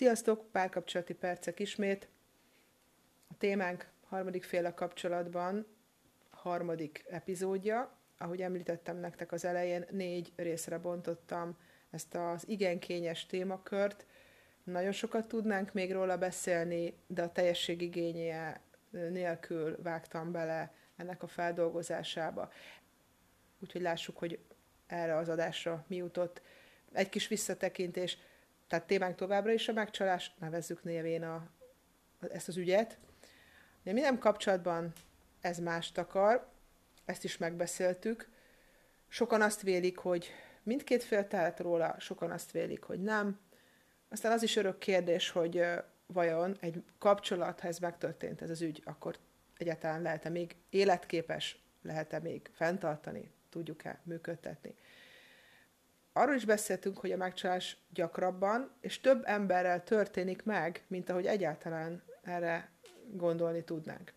Sziasztok, párkapcsolati percek ismét. A témánk harmadik féle kapcsolatban, harmadik epizódja. Ahogy említettem nektek az elején, négy részre bontottam ezt az igen kényes témakört. Nagyon sokat tudnánk még róla beszélni, de a teljesség igénye nélkül vágtam bele ennek a feldolgozásába. Úgyhogy lássuk, hogy erre az adásra mi jutott. Egy kis visszatekintés, tehát témánk továbbra is a megcsalás, nevezzük névén a, ezt az ügyet. De mi nem kapcsolatban ez mást akar, ezt is megbeszéltük. Sokan azt vélik, hogy mindkét fél tehet róla, sokan azt vélik, hogy nem. Aztán az is örök kérdés, hogy vajon egy kapcsolat, ha ez megtörtént, ez az ügy, akkor egyáltalán lehet-e még életképes, lehet-e még fenntartani, tudjuk-e működtetni. Arról is beszéltünk, hogy a megcsalás gyakrabban és több emberrel történik meg, mint ahogy egyáltalán erre gondolni tudnánk.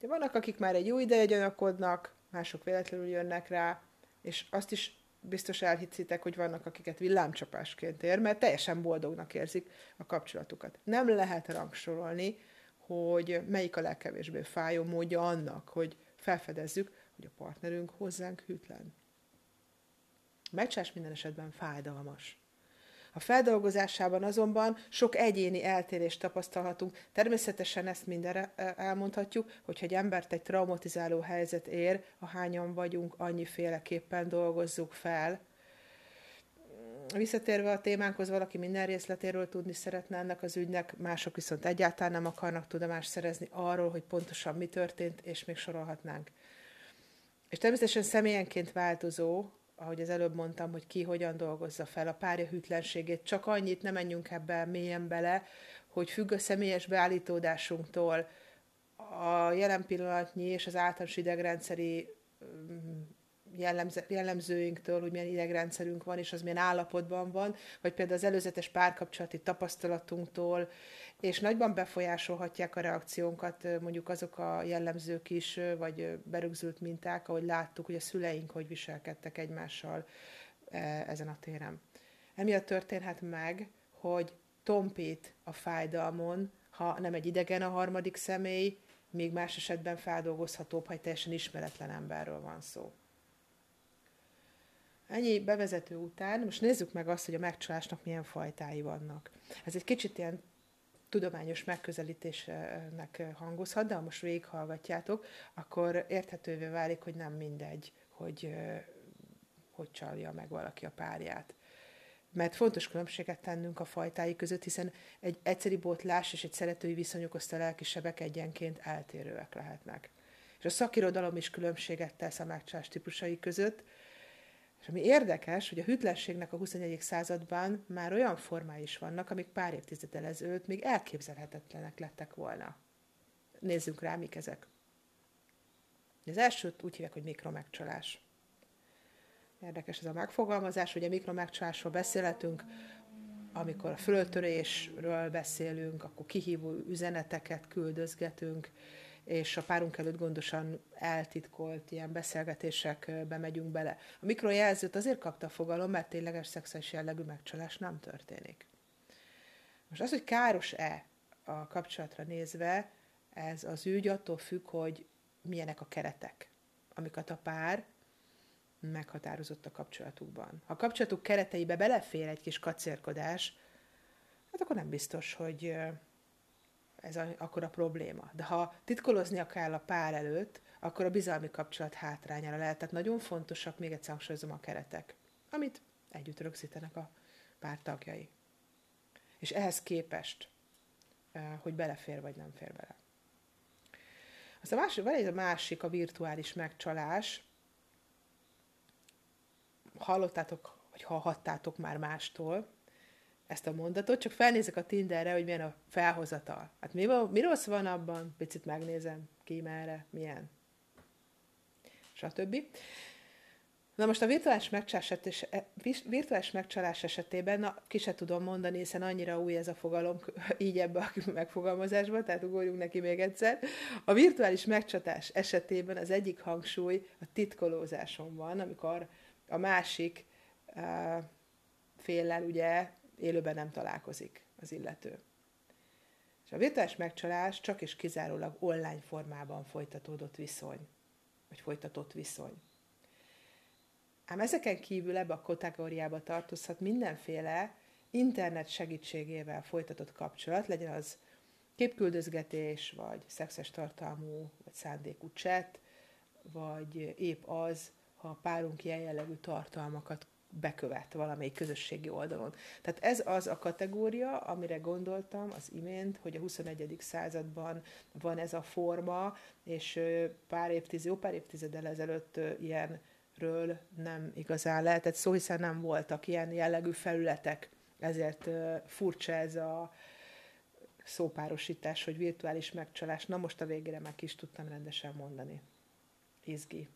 De vannak, akik már egy jó ideje gyanakodnak, mások véletlenül jönnek rá, és azt is biztos elhitszitek, hogy vannak, akiket villámcsapásként ér, mert teljesen boldognak érzik a kapcsolatukat. Nem lehet rangsorolni, hogy melyik a legkevésbé fájó módja annak, hogy felfedezzük, hogy a partnerünk hozzánk hűtlen. Megcsás minden esetben fájdalmas. A feldolgozásában azonban sok egyéni eltérést tapasztalhatunk. Természetesen ezt mindenre e, elmondhatjuk, hogyha egy embert egy traumatizáló helyzet ér, ahányan vagyunk, annyiféleképpen dolgozzuk fel. Visszatérve a témánkhoz, valaki minden részletéről tudni szeretne ennek az ügynek, mások viszont egyáltalán nem akarnak tudomást szerezni arról, hogy pontosan mi történt, és még sorolhatnánk. És természetesen személyenként változó, ahogy az előbb mondtam, hogy ki hogyan dolgozza fel a párja hűtlenségét. Csak annyit, nem menjünk ebbe mélyen bele, hogy függ a személyes beállítódásunktól, a jelen pillanatnyi és az általános idegrendszeri mm, jellemzőinktől, hogy milyen idegrendszerünk van, és az milyen állapotban van, vagy például az előzetes párkapcsolati tapasztalatunktól, és nagyban befolyásolhatják a reakciónkat mondjuk azok a jellemzők is, vagy berögzült minták, ahogy láttuk, hogy a szüleink hogy viselkedtek egymással e, ezen a téren. Emiatt történhet meg, hogy tompít a fájdalmon, ha nem egy idegen a harmadik személy, még más esetben feldolgozhatóbb, ha egy teljesen ismeretlen emberről van szó. Ennyi bevezető után, most nézzük meg azt, hogy a megcsalásnak milyen fajtái vannak. Ez egy kicsit ilyen tudományos megközelítésnek hangozhat, de ha most végighallgatjátok, akkor érthetővé válik, hogy nem mindegy, hogy hogy csalja meg valaki a párját. Mert fontos különbséget tennünk a fajtái között, hiszen egy egyszeri botlás és egy szeretői viszony okozta lelkisebek egyenként eltérőek lehetnek. És a szakirodalom is különbséget tesz a megcsás típusai között, és ami érdekes, hogy a hűtlenségnek a 21. században már olyan formái is vannak, amik pár évtizeddel ezelőtt még elképzelhetetlenek lettek volna. Nézzünk rá, mik ezek. Az elsőt úgy hívják, hogy mikromegcsalás. Érdekes ez a megfogalmazás, a mikromegcsalásról beszélhetünk, amikor a föltörésről beszélünk, akkor kihívó üzeneteket küldözgetünk, és a párunk előtt gondosan eltitkolt ilyen beszélgetésekbe megyünk bele. A mikrojelzőt azért kapta a fogalom, mert tényleges szexuális jellegű megcsalás nem történik. Most az, hogy káros-e a kapcsolatra nézve, ez az ügy attól függ, hogy milyenek a keretek, amiket a pár meghatározott a kapcsolatukban. Ha a kapcsolatuk kereteibe belefér egy kis kacérkodás, hát akkor nem biztos, hogy ez a, akkor a probléma. De ha titkoloznia kell a pár előtt, akkor a bizalmi kapcsolat hátrányára lehet. Tehát nagyon fontosak, még egyszer hangsúlyozom, a keretek, amit együtt rögzítenek a pár tagjai. És ehhez képest, hogy belefér vagy nem fér bele. Aztán a másik, van egy a másik, a virtuális megcsalás. Hallottátok, vagy hallhattátok már mástól, ezt a mondatot, csak felnézek a Tinderre, hogy milyen a felhozatal. Hát mi, mi rossz van abban? Picit megnézem, ki merre, milyen. Stb. Na most a virtuális megcsalás, e, virtuális megcsalás esetében, na, ki se tudom mondani, hiszen annyira új ez a fogalom, így ebbe a megfogalmazásba, tehát ugorjunk neki még egyszer. A virtuális megcsatás esetében az egyik hangsúly a titkolózáson van, amikor a másik uh, féllel ugye élőben nem találkozik az illető. És a virtuális megcsalás csak és kizárólag online formában folytatódott viszony, vagy folytatott viszony. Ám ezeken kívül ebbe a kategóriába tartozhat mindenféle internet segítségével folytatott kapcsolat, legyen az képküldözgetés, vagy szexes tartalmú, vagy szándékú chat, vagy épp az, ha a párunk ilyen jellegű tartalmakat bekövet valamelyik közösségi oldalon. Tehát ez az a kategória, amire gondoltam az imént, hogy a 21. században van ez a forma, és pár évtized, jó pár évtizeddel ezelőtt ilyenről nem igazán lehetett szó, hiszen nem voltak ilyen jellegű felületek, ezért furcsa ez a szópárosítás, hogy virtuális megcsalás. Na most a végére meg is tudtam rendesen mondani. Izgi.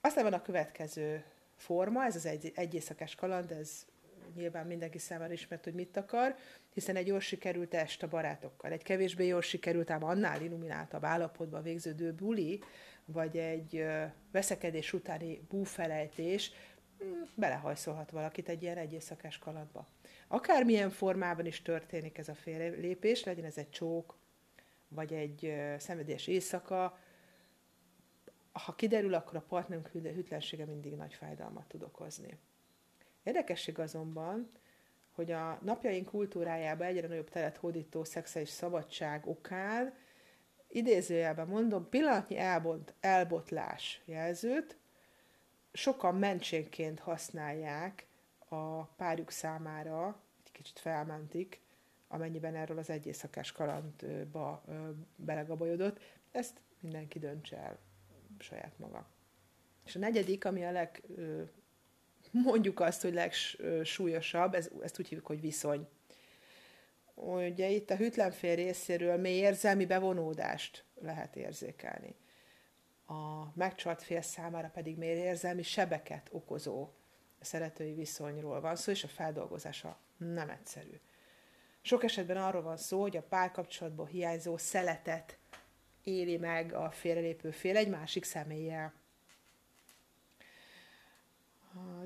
Aztán van a következő forma, ez az egy, egy éjszakás kaland, ez nyilván mindenki számára ismert, hogy mit akar, hiszen egy jól sikerült est a barátokkal, egy kevésbé jól sikerült, ám annál illumináltabb állapotban végződő buli, vagy egy veszekedés utáni búfelejtés hm, belehajszolhat valakit egy ilyen egy éjszakás kalandba. Akármilyen formában is történik ez a félrelépés, legyen ez egy csók, vagy egy szenvedélyes éjszaka, ha kiderül, akkor a partnerünk hűtlensége mindig nagy fájdalmat tud okozni. Érdekesség azonban, hogy a napjaink kultúrájába egyre nagyobb teret hódító szexuális szabadság okán, idézőjelben mondom, pillanatnyi elbont, elbotlás jelzőt sokan mentségként használják a párjuk számára, egy kicsit felmentik, amennyiben erről az egy éjszakás kalandba belegabajodott, ezt mindenki döntse el saját maga. És a negyedik, ami a leg, mondjuk azt, hogy legsúlyosabb, ez, ezt úgy hívjuk, hogy viszony. Ugye itt a hűtlen fél részéről mély érzelmi bevonódást lehet érzékelni. A megcsalt fél számára pedig mély érzelmi sebeket okozó szeretői viszonyról van szó, és a feldolgozása nem egyszerű. Sok esetben arról van szó, hogy a párkapcsolatból hiányzó szeletet éli meg a félrelépő fél egy másik személlyel.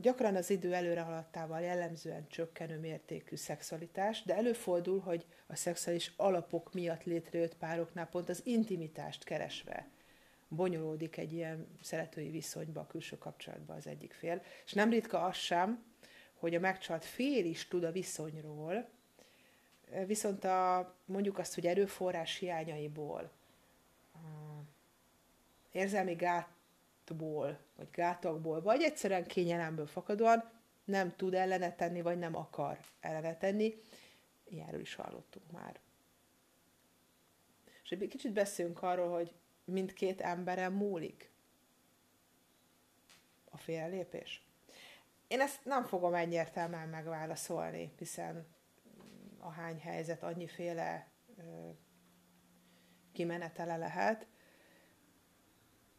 Gyakran az idő előre haladtával jellemzően csökkenő mértékű szexualitás, de előfordul, hogy a szexuális alapok miatt létrejött pároknál pont az intimitást keresve bonyolódik egy ilyen szeretői viszonyba, külső kapcsolatba az egyik fél. És nem ritka az sem, hogy a megcsalt fél is tud a viszonyról, viszont a, mondjuk azt, hogy erőforrás hiányaiból, érzelmi gátból, vagy gátokból, vagy egyszerűen kényelemből fakadóan nem tud ellene tenni, vagy nem akar ellene tenni. Ilyenről is hallottunk már. És egy kicsit beszélünk arról, hogy mindkét emberen múlik a félrelépés. Én ezt nem fogom egyértelműen megválaszolni, hiszen a hány helyzet annyiféle kimenetele lehet.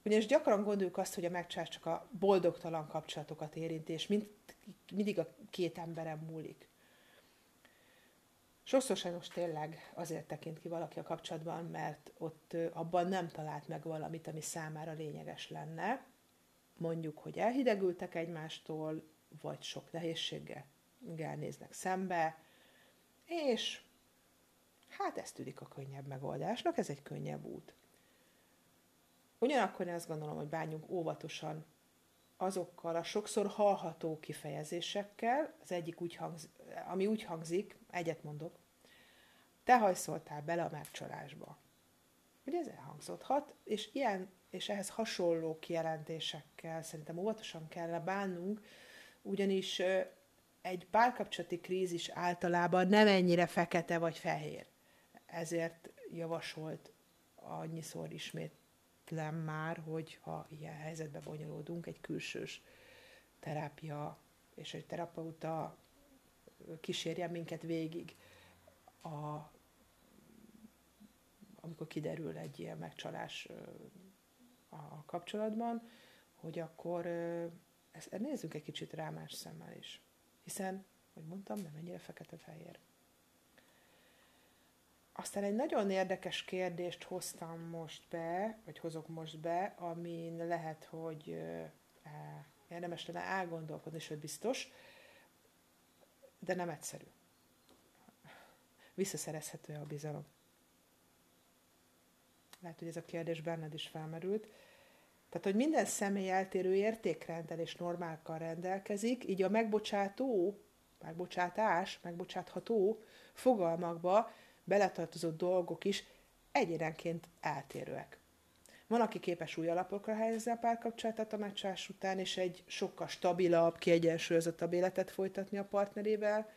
Ugyanis gyakran gondoljuk azt, hogy a megcsás csak a boldogtalan kapcsolatokat érinti, és mind, mindig a két emberen múlik. Sokszor sajnos tényleg azért tekint ki valaki a kapcsolatban, mert ott abban nem talált meg valamit, ami számára lényeges lenne. Mondjuk, hogy elhidegültek egymástól, vagy sok nehézséggel néznek szembe, és hát ez tűnik a könnyebb megoldásnak, ez egy könnyebb út. Ugyanakkor én azt gondolom, hogy bánjunk óvatosan azokkal a sokszor hallható kifejezésekkel, az egyik úgy hangz, ami úgy hangzik, egyet mondok, te hajszoltál bele a megcsalásba. Ugye ez elhangzódhat, és ilyen és ehhez hasonló kijelentésekkel szerintem óvatosan kell bánnunk, ugyanis egy párkapcsolati krízis általában nem ennyire fekete vagy fehér. Ezért javasolt annyiszor ismétlem már, hogy ha ilyen helyzetbe bonyolódunk, egy külsős terápia és egy terapeuta kísérjen minket végig a, amikor kiderül egy ilyen megcsalás a kapcsolatban, hogy akkor ezt, nézzünk egy kicsit rá más szemmel is. Hiszen, hogy mondtam, nem ennyire fekete-fehér. Aztán egy nagyon érdekes kérdést hoztam most be, vagy hozok most be, amin lehet, hogy érdemes lenne elgondolkodni, sőt biztos. de nem egyszerű. Visszaszerezhető a bizalom. Lehet, hogy ez a kérdés benned is felmerült. Tehát, hogy minden személy eltérő értékrenddel és normákkal rendelkezik, így a megbocsátó, megbocsátás, megbocsátható fogalmakba beletartozott dolgok is egyénenként eltérőek. Van, aki képes új alapokra helyezni a párkapcsolatát a meccsás után, és egy sokkal stabilabb, kiegyensúlyozottabb életet folytatni a partnerével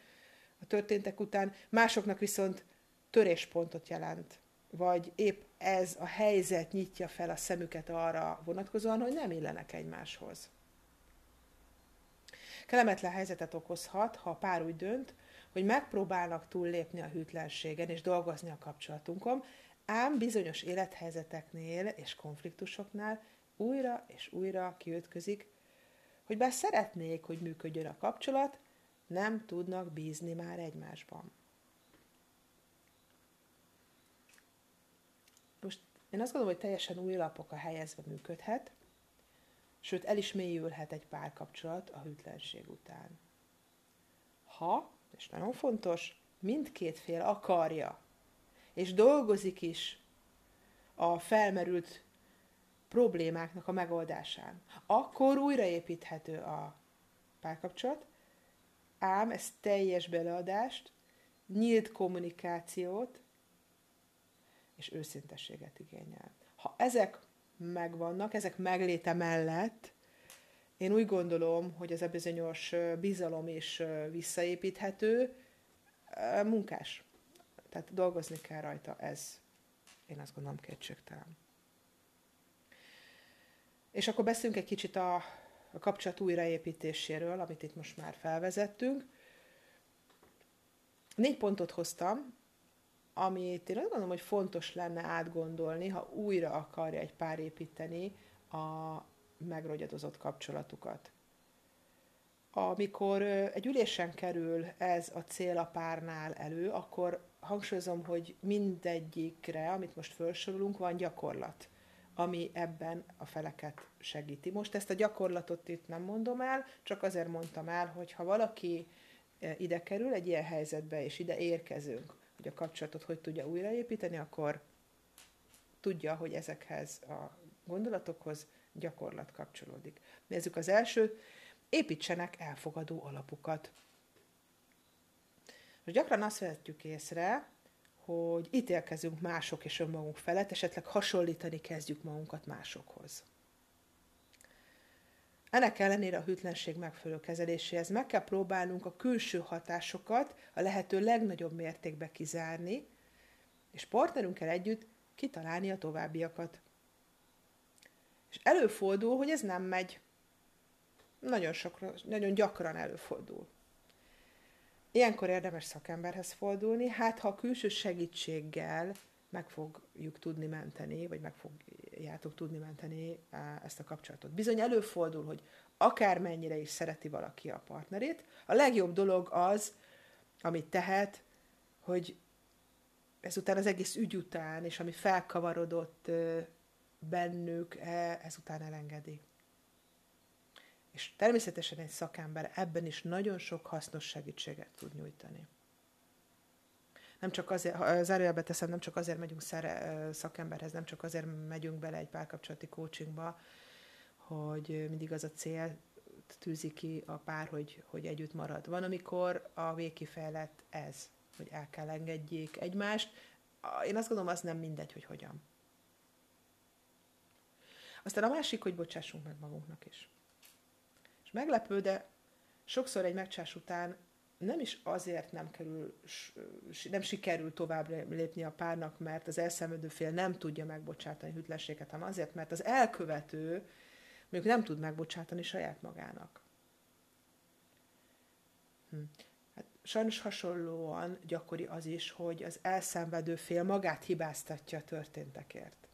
a történtek után. Másoknak viszont töréspontot jelent, vagy épp ez a helyzet nyitja fel a szemüket arra vonatkozóan, hogy nem illenek egymáshoz. Kellemetlen helyzetet okozhat, ha a pár úgy dönt, hogy megpróbálnak túllépni a hűtlenségen és dolgozni a kapcsolatunkon, ám bizonyos élethelyzeteknél és konfliktusoknál újra és újra kiütközik, hogy bár szeretnék, hogy működjön a kapcsolat, nem tudnak bízni már egymásban. Most én azt gondolom, hogy teljesen új lapokra helyezve működhet, sőt el is mélyülhet egy párkapcsolat a hűtlenség után. Ha, és nagyon fontos, mindkét fél akarja, és dolgozik is a felmerült problémáknak a megoldásán, akkor újraépíthető a párkapcsolat, ám ez teljes beleadást, nyílt kommunikációt és őszintességet igényel. Ha ezek megvannak, ezek megléte mellett, én úgy gondolom, hogy ez a bizonyos bizalom is visszaépíthető, munkás. Tehát dolgozni kell rajta, ez én azt gondolom kétségtelen. És akkor beszélünk egy kicsit a, a kapcsolat újraépítéséről, amit itt most már felvezettünk. Négy pontot hoztam, amit én azt gondolom, hogy fontos lenne átgondolni, ha újra akarja egy pár építeni a megrogyadozott kapcsolatukat. Amikor egy ülésen kerül ez a cél a párnál elő, akkor hangsúlyozom, hogy mindegyikre, amit most felsorolunk, van gyakorlat, ami ebben a feleket segíti. Most ezt a gyakorlatot itt nem mondom el, csak azért mondtam el, hogy ha valaki ide kerül egy ilyen helyzetbe, és ide érkezünk, hogy a kapcsolatot hogy tudja újraépíteni, akkor tudja, hogy ezekhez a gondolatokhoz gyakorlat kapcsolódik. Nézzük az első, építsenek elfogadó alapukat. Most gyakran azt vehetjük észre, hogy ítélkezünk mások és önmagunk felett, esetleg hasonlítani kezdjük magunkat másokhoz. Ennek ellenére a hűtlenség megfelelő kezeléséhez meg kell próbálnunk a külső hatásokat a lehető legnagyobb mértékben kizárni, és partnerünkkel együtt kitalálni a továbbiakat. És előfordul, hogy ez nem megy. Nagyon, sokra, nagyon gyakran előfordul. Ilyenkor érdemes szakemberhez fordulni, hát ha a külső segítséggel meg fogjuk tudni menteni, vagy meg fogjátok tudni menteni ezt a kapcsolatot. Bizony előfordul, hogy akármennyire is szereti valaki a partnerét, a legjobb dolog az, amit tehet, hogy ezután az egész ügy után, és ami felkavarodott bennük, e, ezután elengedi. És természetesen egy szakember ebben is nagyon sok hasznos segítséget tud nyújtani. Nem csak azért, ha zárójelbe teszem, nem csak azért megyünk szere, szakemberhez, nem csak azért megyünk bele egy párkapcsolati coachingba, hogy mindig az a cél tűzi ki a pár, hogy, hogy együtt marad. Van, amikor a végkifejlet ez, hogy el kell engedjék egymást. Én azt gondolom, az nem mindegy, hogy hogyan. Aztán a másik, hogy bocsássunk meg magunknak is. És meglepő, de sokszor egy megcsás után nem is azért nem, kerül, nem sikerül tovább lépni a párnak, mert az elszenvedő fél nem tudja megbocsátani hűtlenséget, hanem azért, mert az elkövető mondjuk nem tud megbocsátani saját magának. Hm. Hát sajnos hasonlóan gyakori az is, hogy az elszenvedő fél magát hibáztatja a történtekért.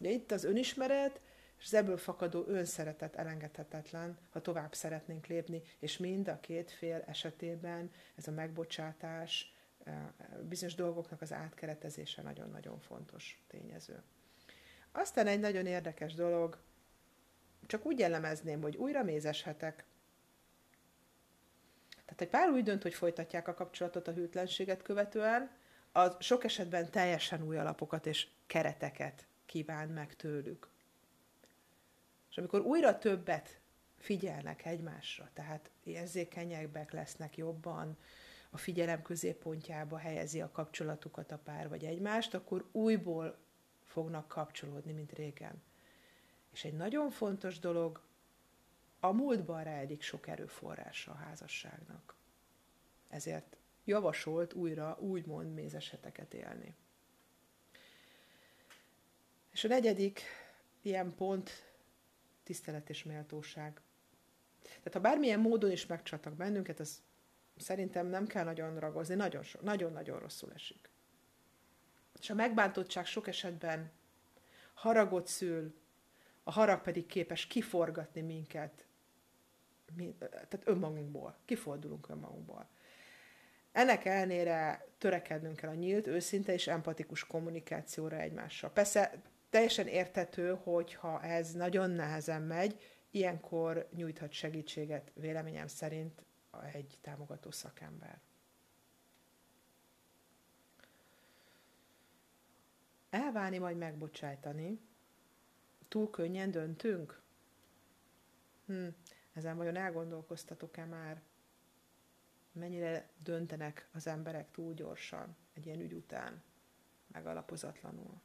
De itt az önismeret és az ebből fakadó önszeretet elengedhetetlen, ha tovább szeretnénk lépni, és mind a két fél esetében ez a megbocsátás, eh, bizonyos dolgoknak az átkeretezése nagyon-nagyon fontos tényező. Aztán egy nagyon érdekes dolog, csak úgy jellemezném, hogy újra mézeshetek. Tehát egy pár úgy dönt, hogy folytatják a kapcsolatot a hűtlenséget követően, az sok esetben teljesen új alapokat és kereteket kíván meg tőlük. És amikor újra többet figyelnek egymásra, tehát érzékenyebbek lesznek jobban, a figyelem középpontjába helyezi a kapcsolatukat a pár vagy egymást, akkor újból fognak kapcsolódni, mint régen. És egy nagyon fontos dolog, a múltban rejlik sok erőforrása a házasságnak. Ezért javasolt újra úgymond mézeseteket élni. És a negyedik ilyen pont tisztelet és méltóság. Tehát ha bármilyen módon is megcsatak bennünket, az szerintem nem kell nagyon ragozni, nagyon-nagyon nagyon, nagyon rosszul esik. És a megbántottság sok esetben haragot szül, a harag pedig képes kiforgatni minket, mi, tehát önmagunkból, kifordulunk önmagunkból. Ennek ellenére törekednünk kell a nyílt, őszinte és empatikus kommunikációra egymással. Persze teljesen értető, hogyha ez nagyon nehezen megy, ilyenkor nyújthat segítséget véleményem szerint egy támogató szakember. Elválni vagy megbocsájtani, túl könnyen döntünk? Hm, ezen vajon elgondolkoztatok-e már? Mennyire döntenek az emberek túl gyorsan egy ilyen ügy után, megalapozatlanul?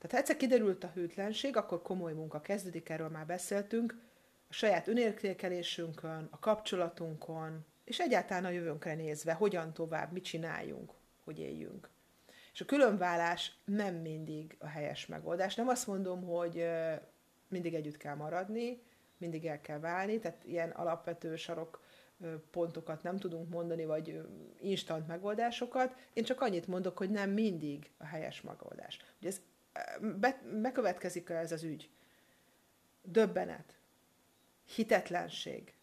Tehát ha egyszer kiderült a hűtlenség, akkor komoly munka kezdődik, erről már beszéltünk, a saját önértékelésünkön, a kapcsolatunkon, és egyáltalán a jövőnkre nézve, hogyan tovább, mit csináljunk, hogy éljünk. És a különvállás nem mindig a helyes megoldás. Nem azt mondom, hogy mindig együtt kell maradni, mindig el kell válni, tehát ilyen alapvető sarok pontokat nem tudunk mondani, vagy instant megoldásokat. Én csak annyit mondok, hogy nem mindig a helyes megoldás. Ugye ez be, bekövetkezik ez az ügy. Döbbenet, hitetlenség,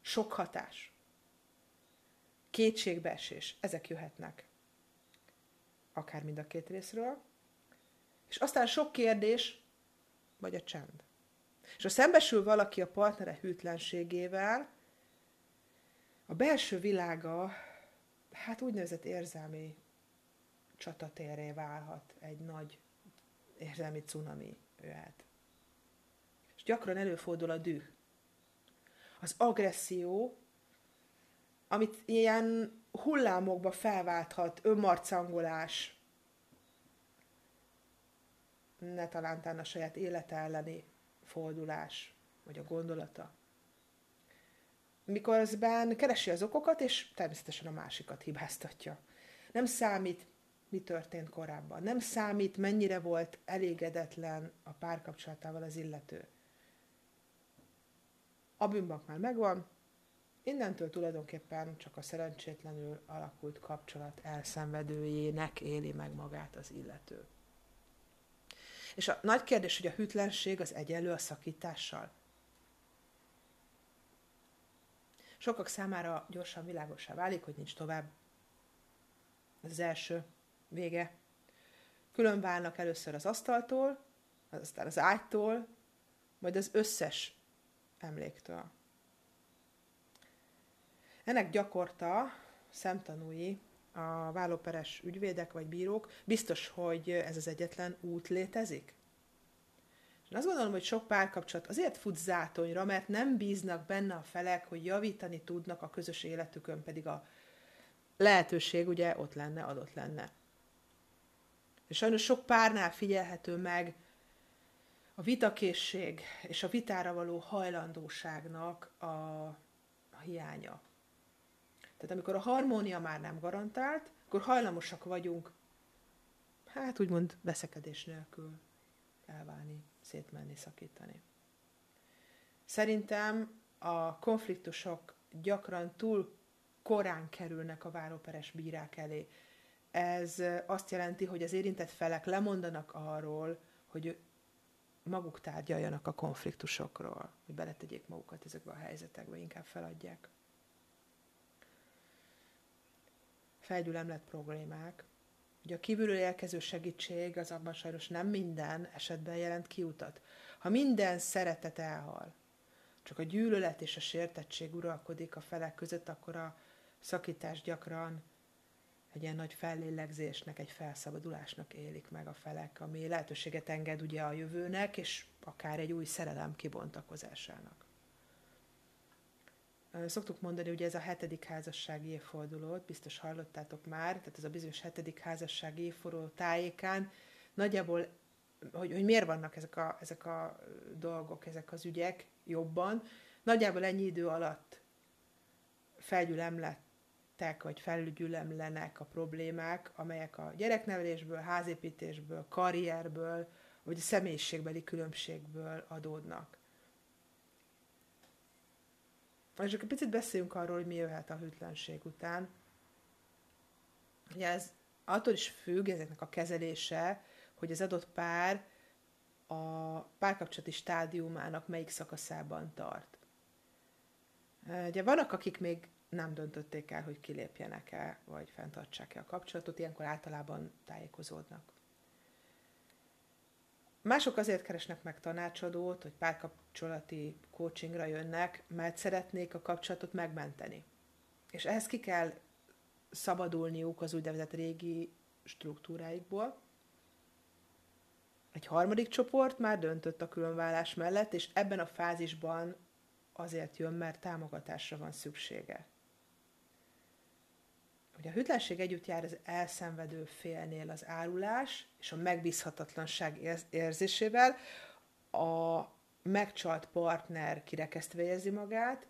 sok hatás, kétségbeesés, ezek jöhetnek. Akár mind a két részről. És aztán sok kérdés, vagy a csend. És ha szembesül valaki a partnere hűtlenségével, a belső világa, hát úgynevezett érzelmi csatatérré válhat, egy nagy érzelmi cunami jöhet. És gyakran előfordul a düh. Az agresszió, amit ilyen hullámokba felválthat, önmarcangolás, ne talántán a saját élete elleni fordulás, vagy a gondolata. Mikor azben keresi az okokat, és természetesen a másikat hibáztatja. Nem számít, mi történt korábban. Nem számít, mennyire volt elégedetlen a párkapcsolatával az illető. A bűnbank már megvan, innentől tulajdonképpen csak a szerencsétlenül alakult kapcsolat elszenvedőjének éli meg magát az illető. És a nagy kérdés, hogy a hűtlenség az egyenlő a szakítással. Sokak számára gyorsan világosá válik, hogy nincs tovább. Ez az első vége. Külön válnak először az asztaltól, aztán az ágytól, majd az összes emléktől. Ennek gyakorta szemtanúi a vállóperes ügyvédek vagy bírók, biztos, hogy ez az egyetlen út létezik? Én azt gondolom, hogy sok párkapcsolat azért fut zátonyra, mert nem bíznak benne a felek, hogy javítani tudnak a közös életükön, pedig a lehetőség ugye ott lenne, adott lenne. És sajnos sok párnál figyelhető meg a vitakészség és a vitára való hajlandóságnak a, a hiánya. Tehát amikor a harmónia már nem garantált, akkor hajlamosak vagyunk, hát úgymond veszekedés nélkül elválni, szétmenni, szakítani. Szerintem a konfliktusok gyakran túl korán kerülnek a váróperes bírák elé. Ez azt jelenti, hogy az érintett felek lemondanak arról, hogy maguk tárgyaljanak a konfliktusokról, hogy beletegyék magukat ezekbe a helyzetekbe, inkább feladják. Felgyülemlett problémák. Ugye a kívülről érkező segítség az abban sajnos nem minden esetben jelent kiutat. Ha minden szeretet elhal, csak a gyűlölet és a sértettség uralkodik a felek között, akkor a szakítás gyakran egy ilyen nagy fellélegzésnek, egy felszabadulásnak élik meg a felek, ami lehetőséget enged ugye a jövőnek, és akár egy új szerelem kibontakozásának. Szoktuk mondani, hogy ez a hetedik házassági évfordulót, biztos hallottátok már, tehát ez a bizonyos hetedik házassági évforduló tájékán nagyjából, hogy, hogy miért vannak ezek a, ezek a dolgok, ezek az ügyek jobban, nagyjából ennyi idő alatt felgyülemlettek, vagy felgyülemlenek a problémák, amelyek a gyereknevelésből, házépítésből, karrierből, vagy a személyiségbeli különbségből adódnak. És akkor picit beszéljünk arról, hogy mi jöhet a hűtlenség után. Ugye ez attól is függ, ezeknek a kezelése, hogy az adott pár a párkapcsolati stádiumának melyik szakaszában tart. Ugye vannak, akik még nem döntötték el, hogy kilépjenek-e, vagy fenntartsák-e a kapcsolatot, ilyenkor általában tájékozódnak. Mások azért keresnek meg tanácsadót, hogy párkapcsolati coachingra jönnek, mert szeretnék a kapcsolatot megmenteni. És ehhez ki kell szabadulniuk az úgynevezett régi struktúráikból. Egy harmadik csoport már döntött a különvállás mellett, és ebben a fázisban azért jön, mert támogatásra van szüksége hogy a hűtlenség együtt jár az elszenvedő félnél az árulás és a megbízhatatlanság érzésével, a megcsalt partner kirekesztve érzi magát,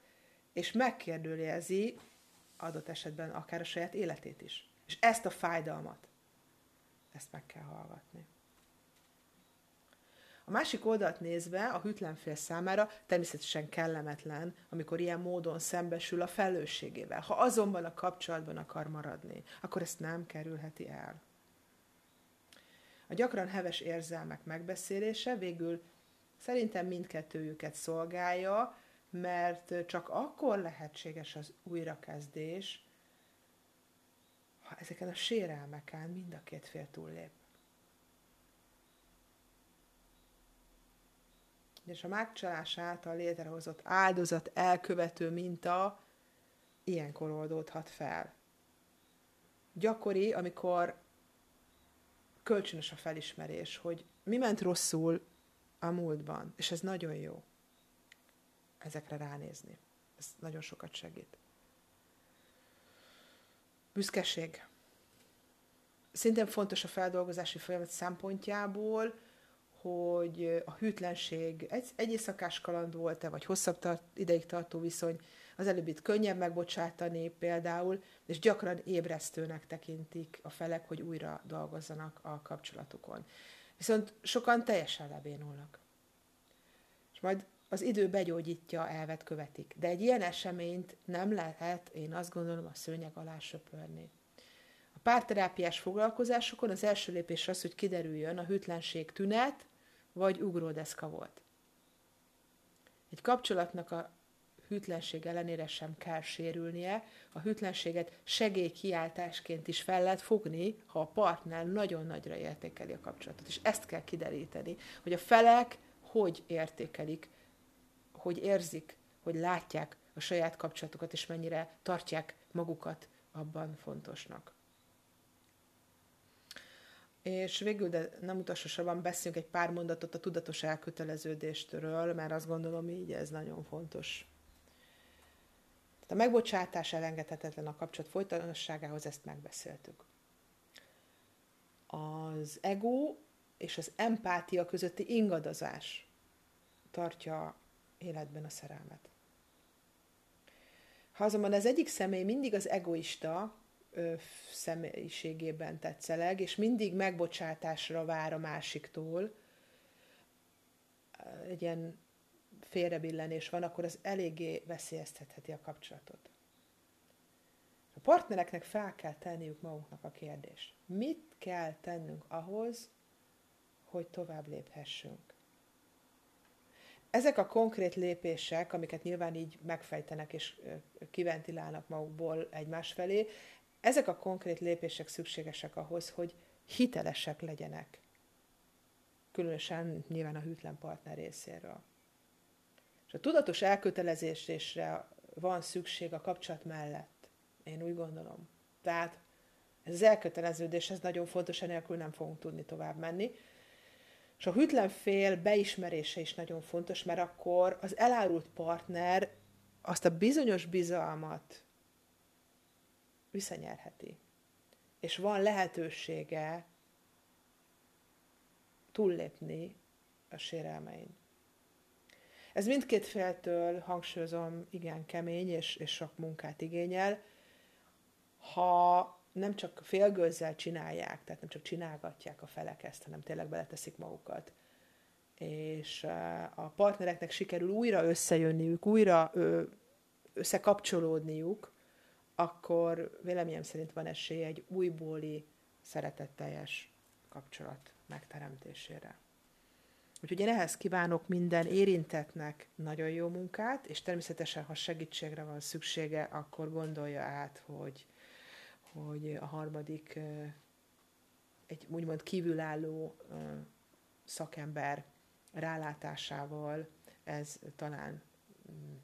és megkérdőjelezi adott esetben akár a saját életét is. És ezt a fájdalmat, ezt meg kell hallgatni. A másik oldalt nézve a hűtlenfél számára természetesen kellemetlen, amikor ilyen módon szembesül a felelősségével. Ha azonban a kapcsolatban akar maradni, akkor ezt nem kerülheti el. A gyakran heves érzelmek megbeszélése végül szerintem mindkettőjüket szolgálja, mert csak akkor lehetséges az újrakezdés, ha ezeken a sérelmeken mind a két fél túllép. És a megcsalás által létrehozott áldozat elkövető minta ilyenkor oldódhat fel. Gyakori, amikor kölcsönös a felismerés, hogy mi ment rosszul a múltban, és ez nagyon jó ezekre ránézni. Ez nagyon sokat segít. Büszkeség. Szintén fontos a feldolgozási folyamat szempontjából, hogy a hűtlenség egy, egy éjszakás kaland volt-e, vagy hosszabb tart, ideig tartó viszony, az előbbit könnyebb megbocsátani például, és gyakran ébresztőnek tekintik a felek, hogy újra dolgozzanak a kapcsolatukon. Viszont sokan teljesen lebénulnak. És majd az idő begyógyítja, elvet követik. De egy ilyen eseményt nem lehet, én azt gondolom, a szőnyeg alá söpörni. A párterápiás foglalkozásokon az első lépés az, hogy kiderüljön a hűtlenség tünet, vagy ugródeszka volt. Egy kapcsolatnak a hűtlenség ellenére sem kell sérülnie, a hűtlenséget segélykiáltásként is fel lehet fogni, ha a partner nagyon nagyra értékeli a kapcsolatot. És ezt kell kideríteni, hogy a felek hogy értékelik, hogy érzik, hogy látják a saját kapcsolatukat, és mennyire tartják magukat abban fontosnak. És végül, de nem utolsósorban beszéljünk egy pár mondatot a tudatos elköteleződéstől, mert azt gondolom így ez nagyon fontos. Tehát a megbocsátás elengedhetetlen a kapcsolat folytonosságához, ezt megbeszéltük. Az ego és az empátia közötti ingadozás tartja életben a szerelmet. Ha azonban az egyik személy mindig az egoista, személyiségében tetszeleg, és mindig megbocsátásra vár a másiktól, egy ilyen félrebillenés van, akkor az eléggé veszélyeztetheti a kapcsolatot. A partnereknek fel kell tenniük maguknak a kérdést. Mit kell tennünk ahhoz, hogy tovább léphessünk? Ezek a konkrét lépések, amiket nyilván így megfejtenek és kiventilálnak magukból egymás felé, ezek a konkrét lépések szükségesek ahhoz, hogy hitelesek legyenek. Különösen nyilván a hűtlen partner részéről. És a tudatos elkötelezésre van szükség a kapcsolat mellett. Én úgy gondolom. Tehát ez az elköteleződés, ez nagyon fontos, enélkül nem fogunk tudni tovább menni. És a hűtlen fél beismerése is nagyon fontos, mert akkor az elárult partner azt a bizonyos bizalmat visszanyerheti. És van lehetősége túllépni a sérelmein. Ez mindkét féltől, hangsúlyozom, igen kemény és, és sok munkát igényel. Ha nem csak félgőzzel csinálják, tehát nem csak csinálgatják a felek ezt, hanem tényleg beleteszik magukat. És a partnereknek sikerül újra összejönniük, újra összekapcsolódniuk, akkor véleményem szerint van esély egy újbóli, szeretetteljes kapcsolat megteremtésére. Úgyhogy én ehhez kívánok minden érintetnek nagyon jó munkát, és természetesen, ha segítségre van szüksége, akkor gondolja át, hogy, hogy a harmadik egy úgymond kívülálló szakember rálátásával ez talán mm,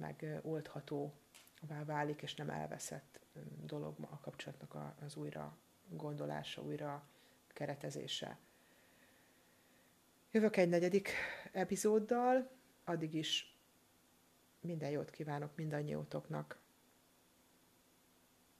meg megoldhatóvá válik, és nem elveszett dolog a kapcsolatnak az újra gondolása, újra keretezése. Jövök egy negyedik epizóddal, addig is minden jót kívánok mindannyiótoknak.